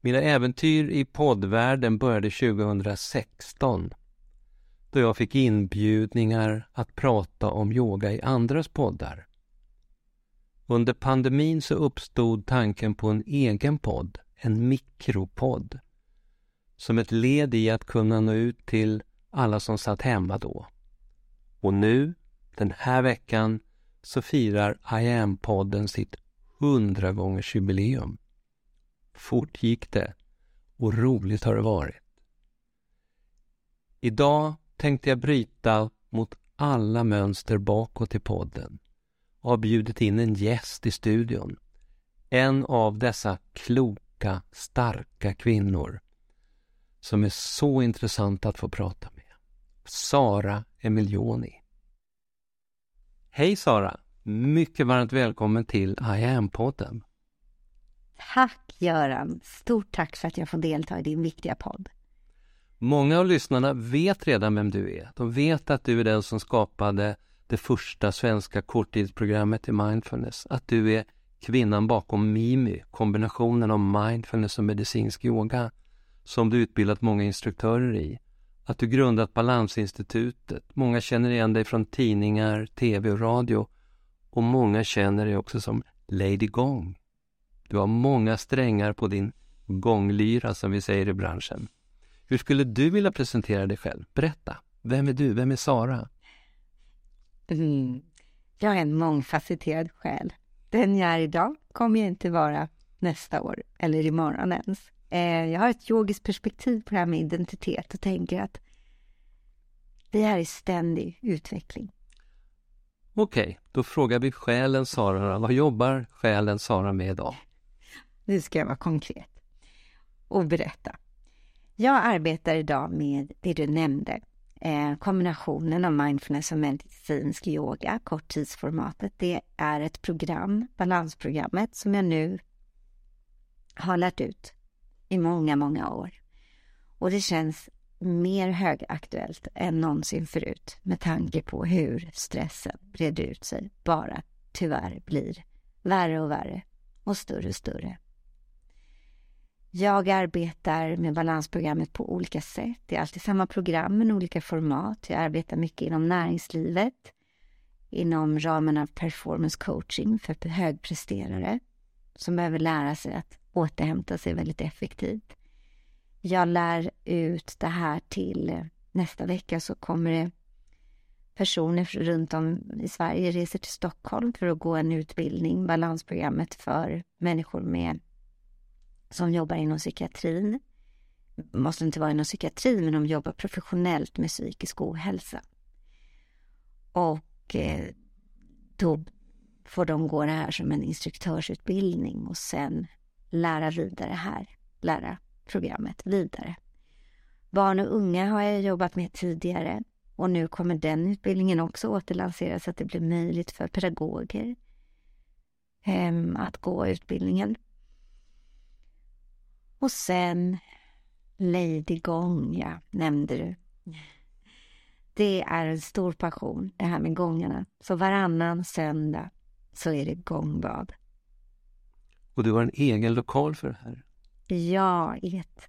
Mina äventyr i poddvärlden började 2016 då jag fick inbjudningar att prata om yoga i andras poddar. Under pandemin så uppstod tanken på en egen podd, en mikropodd, som ett led i att kunna nå ut till alla som satt hemma då. Och nu, den här veckan, så firar I am-podden sitt hundragångersjubileum. Fort gick det och roligt har det varit. Idag tänkte jag bryta mot alla mönster bakåt i podden och har bjudit in en gäst i studion. En av dessa kloka, starka kvinnor som är så intressant att få prata med. Sara Emilioni. Hej Sara! Mycket varmt välkommen till I am-podden. Tack Göran! Stort tack för att jag får delta i din viktiga podd. Många av lyssnarna vet redan vem du är. De vet att du är den som skapade det första svenska korttidsprogrammet i mindfulness. Att du är kvinnan bakom Mimi, kombinationen av mindfulness och medicinsk yoga, som du utbildat många instruktörer i. Att du grundat Balansinstitutet. Många känner igen dig från tidningar, tv och radio. Och många känner dig också som Lady Gong. Du har många strängar på din gånglyra, som vi säger i branschen. Hur skulle du vilja presentera dig själv? Berätta. Vem är du? Vem är Sara? Mm. Jag är en mångfacetterad själ. Den jag är idag kommer jag inte vara nästa år eller imorgon ens. Eh, jag har ett yogiskt perspektiv på det här med identitet och tänker att vi är i ständig utveckling. Okej, då frågar vi själen Sara. Vad jobbar själen Sara med idag? Nu ska jag vara konkret och berätta. Jag arbetar idag med det du nämnde, eh, kombinationen av mindfulness och medicinsk yoga, korttidsformatet. Det är ett program, balansprogrammet, som jag nu har lärt ut i många, många år. Och det känns mer högaktuellt än någonsin förut med tanke på hur stressen breder ut sig, bara tyvärr blir värre och värre och större och större. Jag arbetar med balansprogrammet på olika sätt. Det är alltid samma program men olika format. Jag arbetar mycket inom näringslivet, inom ramen av performance coaching för högpresterare som behöver lära sig att återhämta sig väldigt effektivt. Jag lär ut det här till nästa vecka så kommer det personer runt om i Sverige reser till Stockholm för att gå en utbildning, balansprogrammet för människor med som jobbar inom psykiatrin. Måste inte vara inom psykiatrin, men de jobbar professionellt med psykisk ohälsa. Och eh, då får de gå det här som en instruktörsutbildning och sen lära vidare här, lära programmet vidare. Barn och unga har jag jobbat med tidigare och nu kommer den utbildningen också återlanseras så att det blir möjligt för pedagoger eh, att gå utbildningen. Och sen Lady Gong, ja, nämnde du. Det är en stor passion, det här med gångarna. Så varannan söndag så är det gångbad. Och du har en egen lokal för det här? Ja, i ett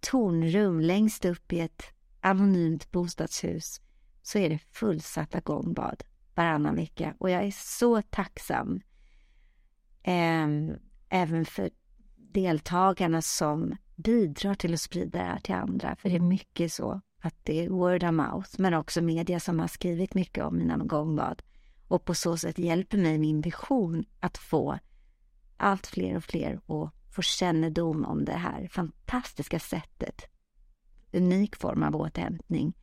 tornrum längst upp i ett anonymt bostadshus så är det fullsatta gångbad varannan vecka. Och jag är så tacksam eh, även för deltagarna som bidrar till att sprida det här till andra. För det är mycket så att det är word of mouth, men också media som har skrivit mycket om mina gångbad och på så sätt hjälper mig min vision att få allt fler och fler att få kännedom om det här fantastiska sättet. Unik form av återhämtning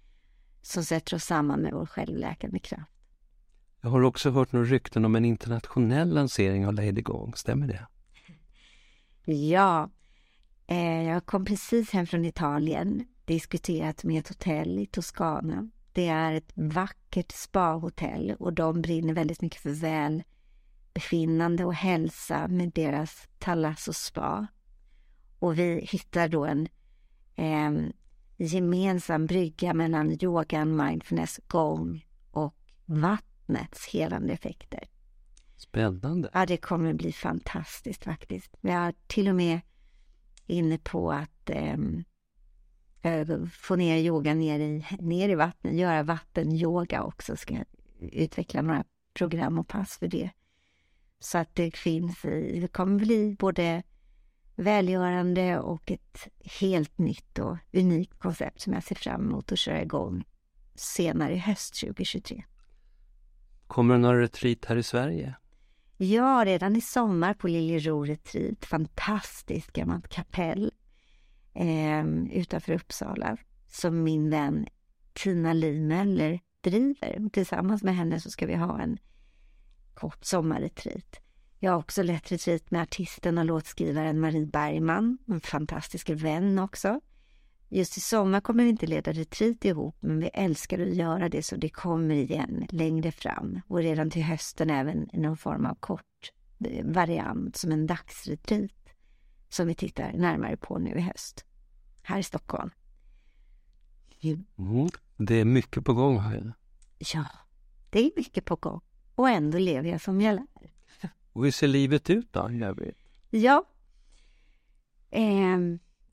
som sätter oss samman med vår självläkande kraft. Jag har också hört några rykten om en internationell lansering av Lady Gong, stämmer det? Ja, Eh, jag kom precis hem från Italien, diskuterat med ett hotell i Toscana. Det är ett vackert spahotell och de brinner väldigt mycket för välbefinnande och hälsa med deras Talasso spa. Och vi hittar då en eh, gemensam brygga mellan yogan, mindfulness, gång och vattnets helande effekter. Spännande. Ja, det kommer bli fantastiskt faktiskt. Vi har till och med inne på att eh, få ner yoga ner i, ner i vattnet, göra vattenyoga också. Ska utveckla några program och pass för det. Så att det finns, det kommer bli både välgörande och ett helt nytt och unikt koncept som jag ser fram emot att köra igång senare i höst 2023. Kommer det några retreat här i Sverige? Ja, redan i sommar på Liljero Retreat. Fantastiskt gammalt kapell eh, utanför Uppsala som min vän Tina Limöller driver. Tillsammans med henne så ska vi ha en kort sommarretreat. Jag har också lett retreat med artisten och låtskrivaren Marie Bergman, en fantastisk vän också. Just i sommar kommer vi inte leda retreat ihop, men vi älskar att göra det så det kommer igen längre fram och redan till hösten även i någon form av kort eh, variant som en dagsretreat som vi tittar närmare på nu i höst här i Stockholm. Mm. Det är mycket på gång här. Ja, det är mycket på gång och ändå lever jag som jag lär. Och hur ser livet ut då? Ja, eh,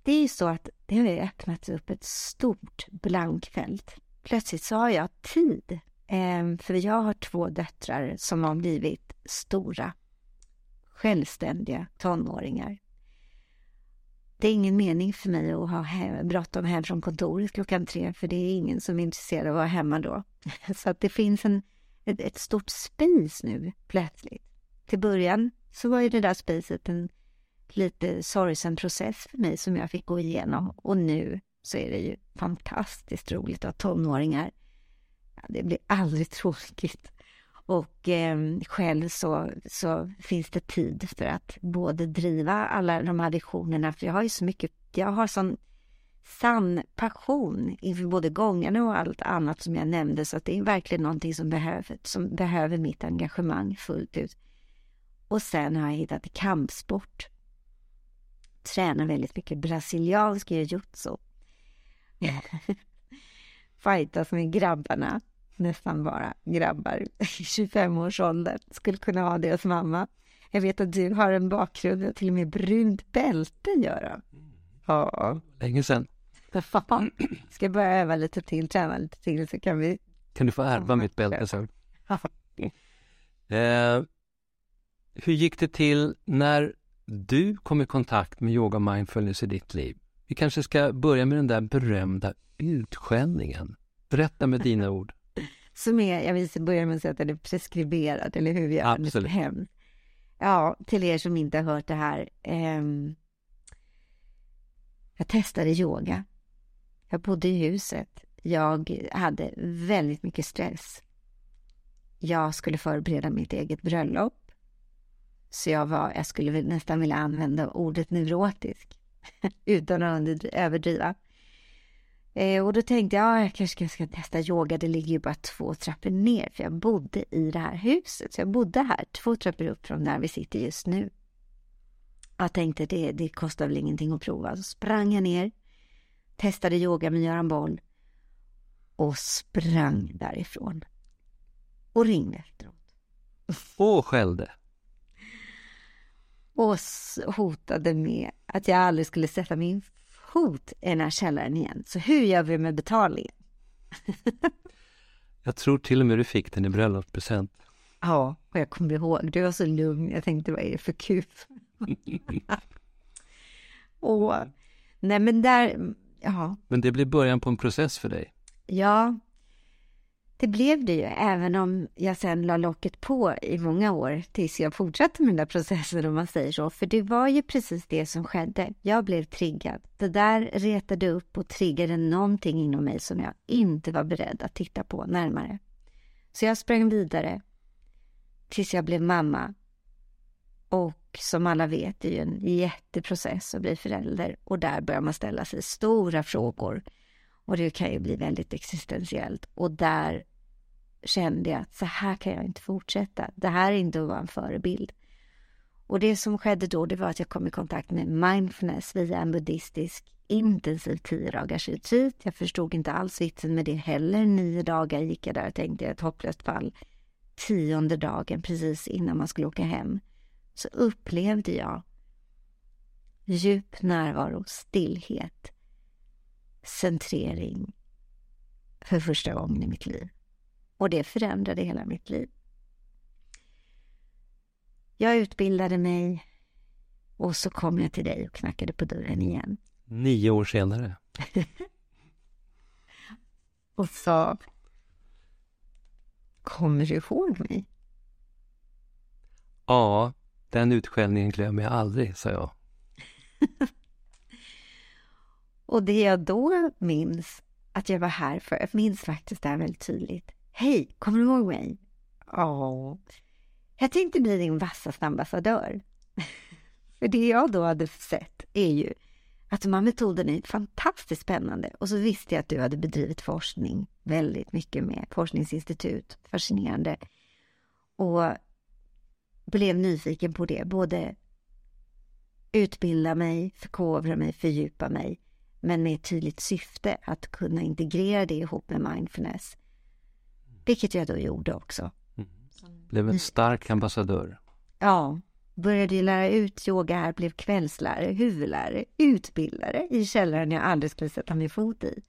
det är ju så att det har öppnats upp ett stort blankfält. Plötsligt så har jag tid. Ehm, för jag har två döttrar som har blivit stora, självständiga tonåringar. Det är ingen mening för mig att ha he bråttom hem från kontoret klockan tre, för det är ingen som är intresserad av att vara hemma då. Så att det finns en, ett, ett stort space nu plötsligt. Till början så var ju det där spacet en lite sorgsen process för mig som jag fick gå igenom och nu så är det ju fantastiskt roligt att ha tonåringar. Det blir aldrig tråkigt. Och eh, själv så, så finns det tid för att både driva alla de här visionerna. för jag har ju så mycket, jag har sån sann passion inför både gångarna och allt annat som jag nämnde, så att det är verkligen någonting som behöver, som behöver mitt engagemang fullt ut. Och sen har jag hittat kampsport tränar väldigt mycket brasiliansk jujutsu. Fightas med grabbarna, nästan bara grabbar i 25-årsåldern. Skulle kunna ha som mamma. Jag vet att du har en bakgrund och till och med brunt bälte, Göran. Ja. Länge sedan. Ska börja öva lite till, träna lite till så kan vi... Kan du få ärva mitt bälte sen? eh, hur gick det till när du kom i kontakt med yoga mindfulness i ditt liv. Vi kanske ska börja med den där berömda utskällningen. Berätta med dina ord. Som är, jag vill börja med att säga att den är preskriberad, eller hur? Vi Absolut. Hem. Ja, till er som inte har hört det här. Eh, jag testade yoga. Jag bodde i huset. Jag hade väldigt mycket stress. Jag skulle förbereda mitt eget bröllop. Så jag, var, jag skulle nästan vilja använda ordet neurotisk utan att överdriva. Eh, och då tänkte jag, ja, jag kanske ska testa yoga, det ligger ju bara två trappor ner, för jag bodde i det här huset. Så jag bodde här, två trappor upp från där vi sitter just nu. Jag tänkte, det, det kostar väl ingenting att prova. Så sprang jag ner, testade yoga med Göran Boll och sprang därifrån. Och ringde efteråt. Och skällde och hotade med att jag aldrig skulle sätta min fot i den här källaren igen. Så hur gör vi med betalningen? jag tror till och med du fick den i bröllopspresent. Ja, och jag kommer ihåg, du var så lugn. Jag tänkte, vad är det för kuf? och, nej men där, ja. Men det blev början på en process för dig? Ja, det blev det ju, även om jag sen la locket på i många år tills jag fortsatte med den där processen om man säger så. För det var ju precis det som skedde. Jag blev triggad. Det där retade upp och triggade någonting inom mig som jag inte var beredd att titta på närmare. Så jag sprang vidare tills jag blev mamma. Och som alla vet, det är ju en jätteprocess att bli förälder och där börjar man ställa sig stora frågor. Och det kan ju bli väldigt existentiellt. Och där kände jag att så här kan jag inte fortsätta. Det här är inte att vara en förebild. Och det som skedde då, det var att jag kom i kontakt med mindfulness via en buddhistisk intensiv tio dagars retreat. Jag förstod inte alls vitsen med det heller. Nio dagar gick jag där och tänkte ett hopplöst fall. Tionde dagen, precis innan man skulle åka hem, så upplevde jag djup närvaro, stillhet, centrering för första gången i mitt liv. Och det förändrade hela mitt liv. Jag utbildade mig och så kom jag till dig och knackade på dörren igen. Nio år senare. och sa Kommer du ihåg mig? Ja, den utskällningen glömmer jag aldrig, sa jag. och det jag då minns att jag var här för, jag minns faktiskt det här väldigt tydligt. Hej, kommer du ihåg mig? Ja. Jag tänkte bli din vassaste ambassadör. för det jag då hade sett är ju att de här metoderna är fantastiskt spännande. Och så visste jag att du hade bedrivit forskning väldigt mycket med forskningsinstitut. Fascinerande. Och blev nyfiken på det. Både utbilda mig, förkovra mig, fördjupa mig. Men med ett tydligt syfte att kunna integrera det ihop med mindfulness. Vilket jag då gjorde också. Mm. Blev en stark ambassadör. Ja, började lära ut yoga här, blev kvällslärare, huvudlärare, utbildare i källaren jag aldrig skulle sätta min fot i.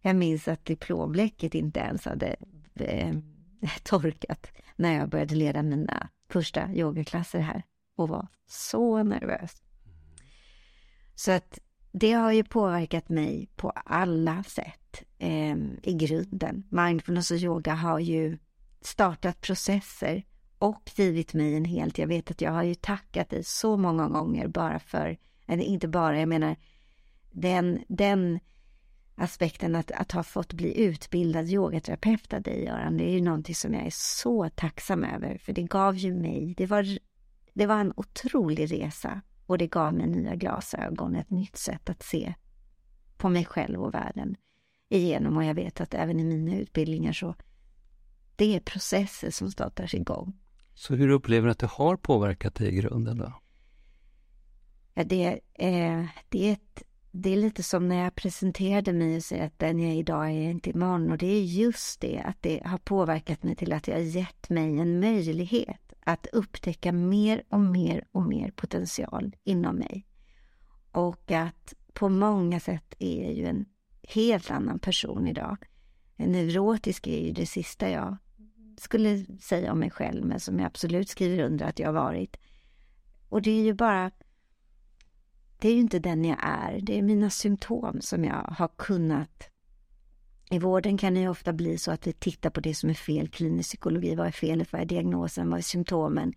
Jag minns att diplombläcket inte ens hade eh, torkat när jag började leda mina första yogaklasser här och var så nervös. Så att det har ju påverkat mig på alla sätt eh, i grunden. Mindfulness och yoga har ju startat processer och givit mig en helt, jag vet att jag har ju tackat dig så många gånger bara för, eller inte bara, jag menar den, den aspekten att, att ha fått bli utbildad yogaterapeut av dig Göran, det är ju någonting som jag är så tacksam över, för det gav ju mig, det var, det var en otrolig resa och det gav mig nya glasögon, ett nytt sätt att se på mig själv och världen igenom och jag vet att även i mina utbildningar så det är processer som startar igång. Så hur upplever du att det har påverkat dig i grunden då? Ja, det, är, det, är ett, det är lite som när jag presenterade mig och säger att den jag är idag är inte imorgon. Och det är just det, att det har påverkat mig till att det har gett mig en möjlighet att upptäcka mer och mer och mer potential inom mig. Och att på många sätt är jag ju en helt annan person idag. Neurotisk är ju det sista jag skulle säga om mig själv, men som jag absolut skriver under att jag har varit. Och det är ju bara... Det är ju inte den jag är, det är mina symptom som jag har kunnat... I vården kan det ju ofta bli så att vi tittar på det som är fel, klinisk psykologi, vad är felet, vad är diagnosen, vad är symptomen?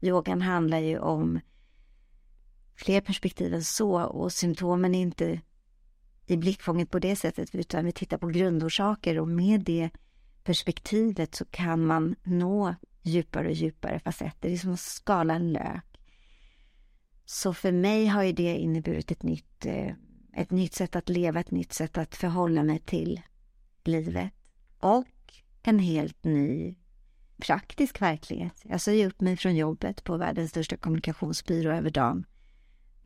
Yogan handlar ju om fler perspektiv än så och symptomen är inte i blickfånget på det sättet utan vi tittar på grundorsaker och med det perspektivet så kan man nå djupare och djupare facetter. Det är som att skala en lök. Så för mig har ju det inneburit ett nytt, eh, ett nytt sätt att leva, ett nytt sätt att förhålla mig till livet. Och en helt ny praktisk verklighet. Jag sa ju upp mig från jobbet på världens största kommunikationsbyrå över dagen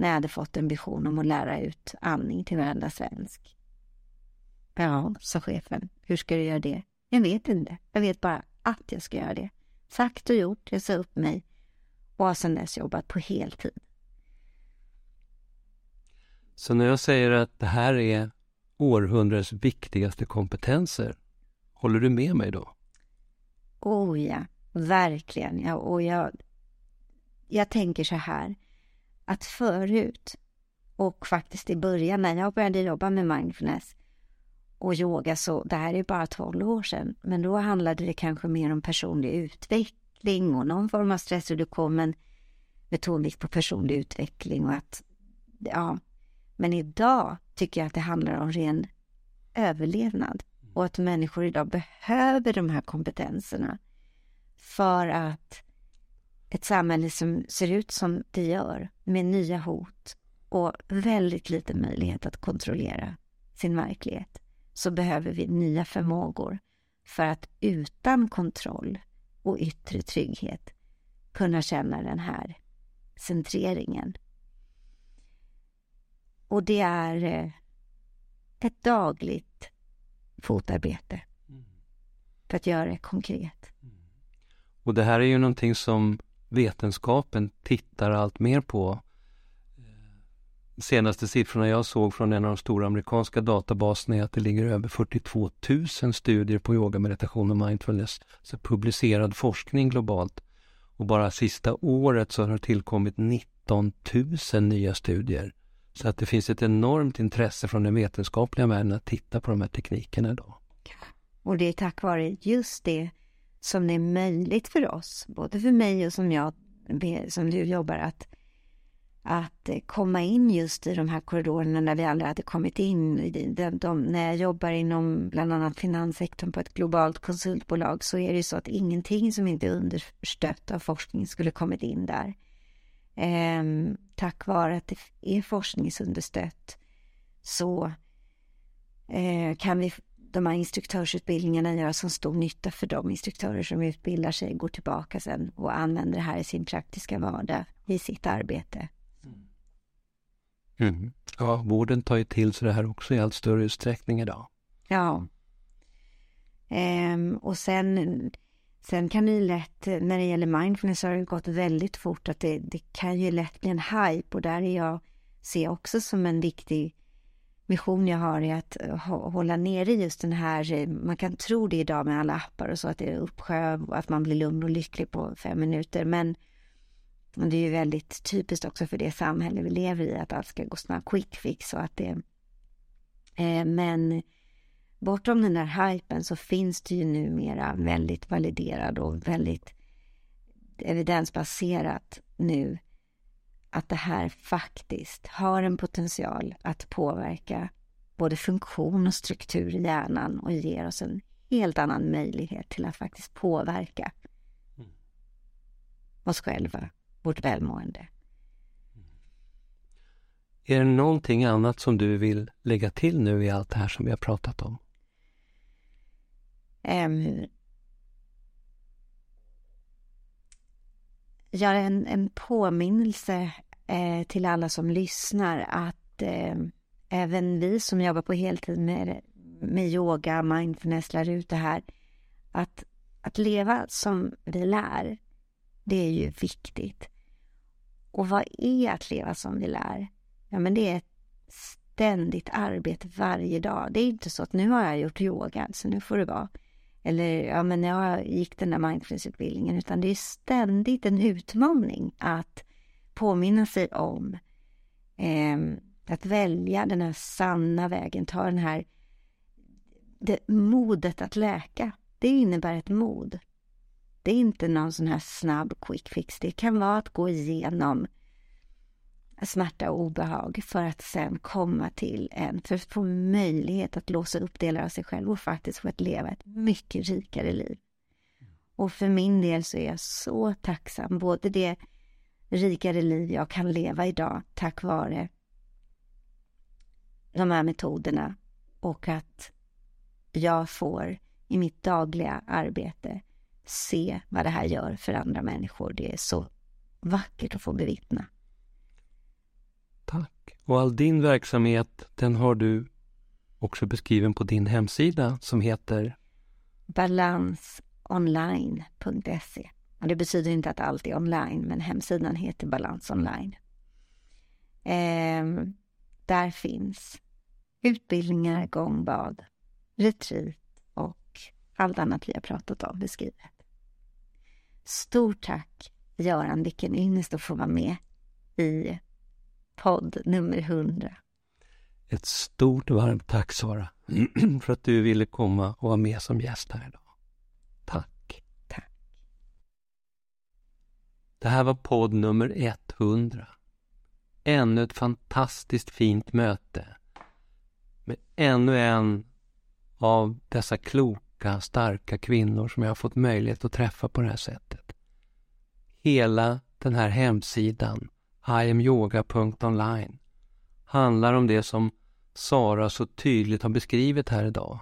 när jag hade fått en vision om att lära ut andning till varenda svensk. Ja, sa chefen, hur ska du göra det? Jag vet inte. Jag vet bara att jag ska göra det. Sagt och gjort. Jag sa upp mig och har sedan dess jobbat på heltid. Så när jag säger att det här är århundradets viktigaste kompetenser, håller du med mig då? Oh ja, verkligen. Ja, och jag, jag tänker så här, att förut och faktiskt i början när jag började jobba med mindfulness och yoga så, det här är bara 12 år sedan, men då handlade det kanske mer om personlig utveckling och någon form av stressreduktion, men med tonvikt på personlig utveckling och att, ja, men idag tycker jag att det handlar om ren överlevnad och att människor idag behöver de här kompetenserna för att ett samhälle som ser ut som det gör med nya hot och väldigt liten möjlighet att kontrollera sin verklighet så behöver vi nya förmågor för att utan kontroll och yttre trygghet kunna känna den här centreringen. Och det är eh, ett dagligt fotarbete för att göra det konkret. Och det här är ju någonting som vetenskapen tittar allt mer på. Eh, senaste siffrorna jag såg från en av de stora amerikanska databaserna är att det ligger över 42 000 studier på yoga, meditation och mindfulness, så publicerad forskning globalt. Och bara sista året så har det tillkommit 19 000 nya studier. Så att det finns ett enormt intresse från den vetenskapliga världen att titta på de här teknikerna idag. Och det är tack vare just det som det är möjligt för oss, både för mig och som jag, som du jobbar, att, att eh, komma in just i de här korridorerna när vi aldrig hade kommit in. De, de, när jag jobbar inom bland annat finanssektorn på ett globalt konsultbolag så är det ju så att ingenting som inte är understött av forskning skulle kommit in där. Ehm, tack vare att det är forskningsunderstött så eh, kan vi de här instruktörsutbildningarna göra så stor nytta för de instruktörer som utbildar sig, går tillbaka sen och använder det här i sin praktiska vardag, i sitt arbete. Mm. Ja, vården tar ju till sig det här också i allt större utsträckning idag. Ja. Ehm, och sen, sen kan det ju lätt, när det gäller mindfulness har det gått väldigt fort att det, det kan ju lätt bli en hype och där är jag, ser jag också som en viktig mission jag har är att eh, hålla nere just den här, eh, man kan tro det idag med alla appar och så att det är uppsjö och att man blir lugn och lycklig på fem minuter men det är ju väldigt typiskt också för det samhälle vi lever i att allt ska gå snabbt, quick fix och att det eh, men bortom den där hypen så finns det ju numera väldigt validerad och väldigt evidensbaserat nu att det här faktiskt har en potential att påverka både funktion och struktur i hjärnan och ger oss en helt annan möjlighet till att faktiskt påverka mm. oss själva, vårt välmående. Är det någonting annat som du vill lägga till nu i allt det här som vi har pratat om? Um, göra en, en påminnelse eh, till alla som lyssnar att eh, även vi som jobbar på heltid med, med yoga, mindfulness, lär ut det här, att, att leva som vi lär, det är ju viktigt. Och vad är att leva som vi lär? Ja, men det är ett ständigt arbete varje dag. Det är inte så att nu har jag gjort yoga, så nu får det vara. Eller ja, men jag gick den där mindfulnessutbildningen, utan det är ständigt en utmaning att påminna sig om eh, att välja den här sanna vägen, ta den här det, modet att läka. Det innebär ett mod. Det är inte någon sån här snabb quick fix. Det kan vara att gå igenom smärta och obehag för att sen komma till en, för att få möjlighet att låsa upp delar av sig själv och faktiskt få att leva ett mycket rikare liv. Och för min del så är jag så tacksam, både det rikare liv jag kan leva idag tack vare de här metoderna och att jag får i mitt dagliga arbete se vad det här gör för andra människor. Det är så vackert att få bevittna. Och all din verksamhet, den har du också beskriven på din hemsida som heter? Balansonline.se. Och det betyder inte att allt är online, men hemsidan heter Balans online. Eh, där finns utbildningar, gångbad, retreat och allt annat vi har pratat om beskrivet. Stort tack Göran, vilken ynnest att få vara med i podd nummer 100. Ett stort varmt tack Sara för att du ville komma och vara med som gäst här idag. Tack. Tack. Det här var podd nummer 100. Ännu ett fantastiskt fint möte med ännu en av dessa kloka, starka kvinnor som jag har fått möjlighet att träffa på det här sättet. Hela den här hemsidan, iamyoga.online, handlar om det som Sara så tydligt har beskrivit här idag.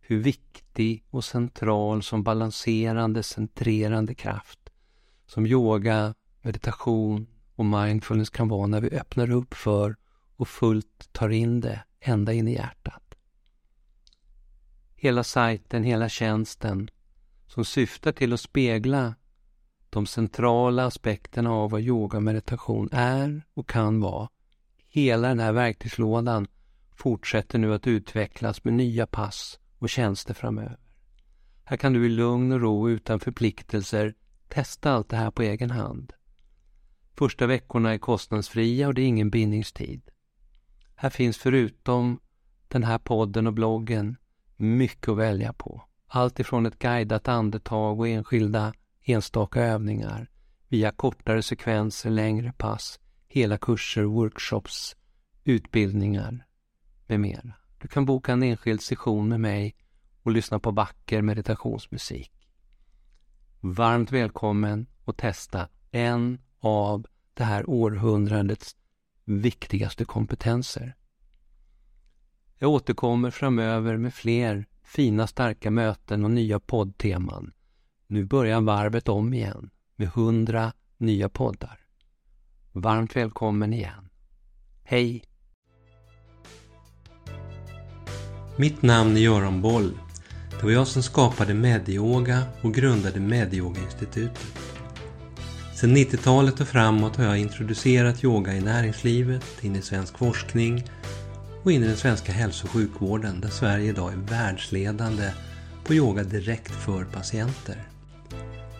Hur viktig och central som balanserande, centrerande kraft som yoga, meditation och mindfulness kan vara när vi öppnar upp för och fullt tar in det ända in i hjärtat. Hela sajten, hela tjänsten som syftar till att spegla de centrala aspekterna av vad yoga och meditation är och kan vara. Hela den här verktygslådan fortsätter nu att utvecklas med nya pass och tjänster framöver. Här kan du i lugn och ro utan förpliktelser testa allt det här på egen hand. Första veckorna är kostnadsfria och det är ingen bindningstid. Här finns förutom den här podden och bloggen mycket att välja på. Allt ifrån ett guidat andetag och enskilda enstaka övningar via kortare sekvenser, längre pass, hela kurser, workshops, utbildningar med mera. Du kan boka en enskild session med mig och lyssna på vacker meditationsmusik. Varmt välkommen att testa en av det här århundradets viktigaste kompetenser. Jag återkommer framöver med fler fina starka möten och nya poddteman. Nu börjar varvet om igen med hundra nya poddar. Varmt välkommen igen. Hej! Mitt namn är Göran Boll. Det var jag som skapade Medyoga och grundade Medyoga-institutet. Sedan 90-talet och framåt har jag introducerat yoga i näringslivet, in i svensk forskning och in i den svenska hälso och sjukvården där Sverige idag är världsledande på yoga direkt för patienter.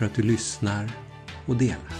För att du lyssnar och delar.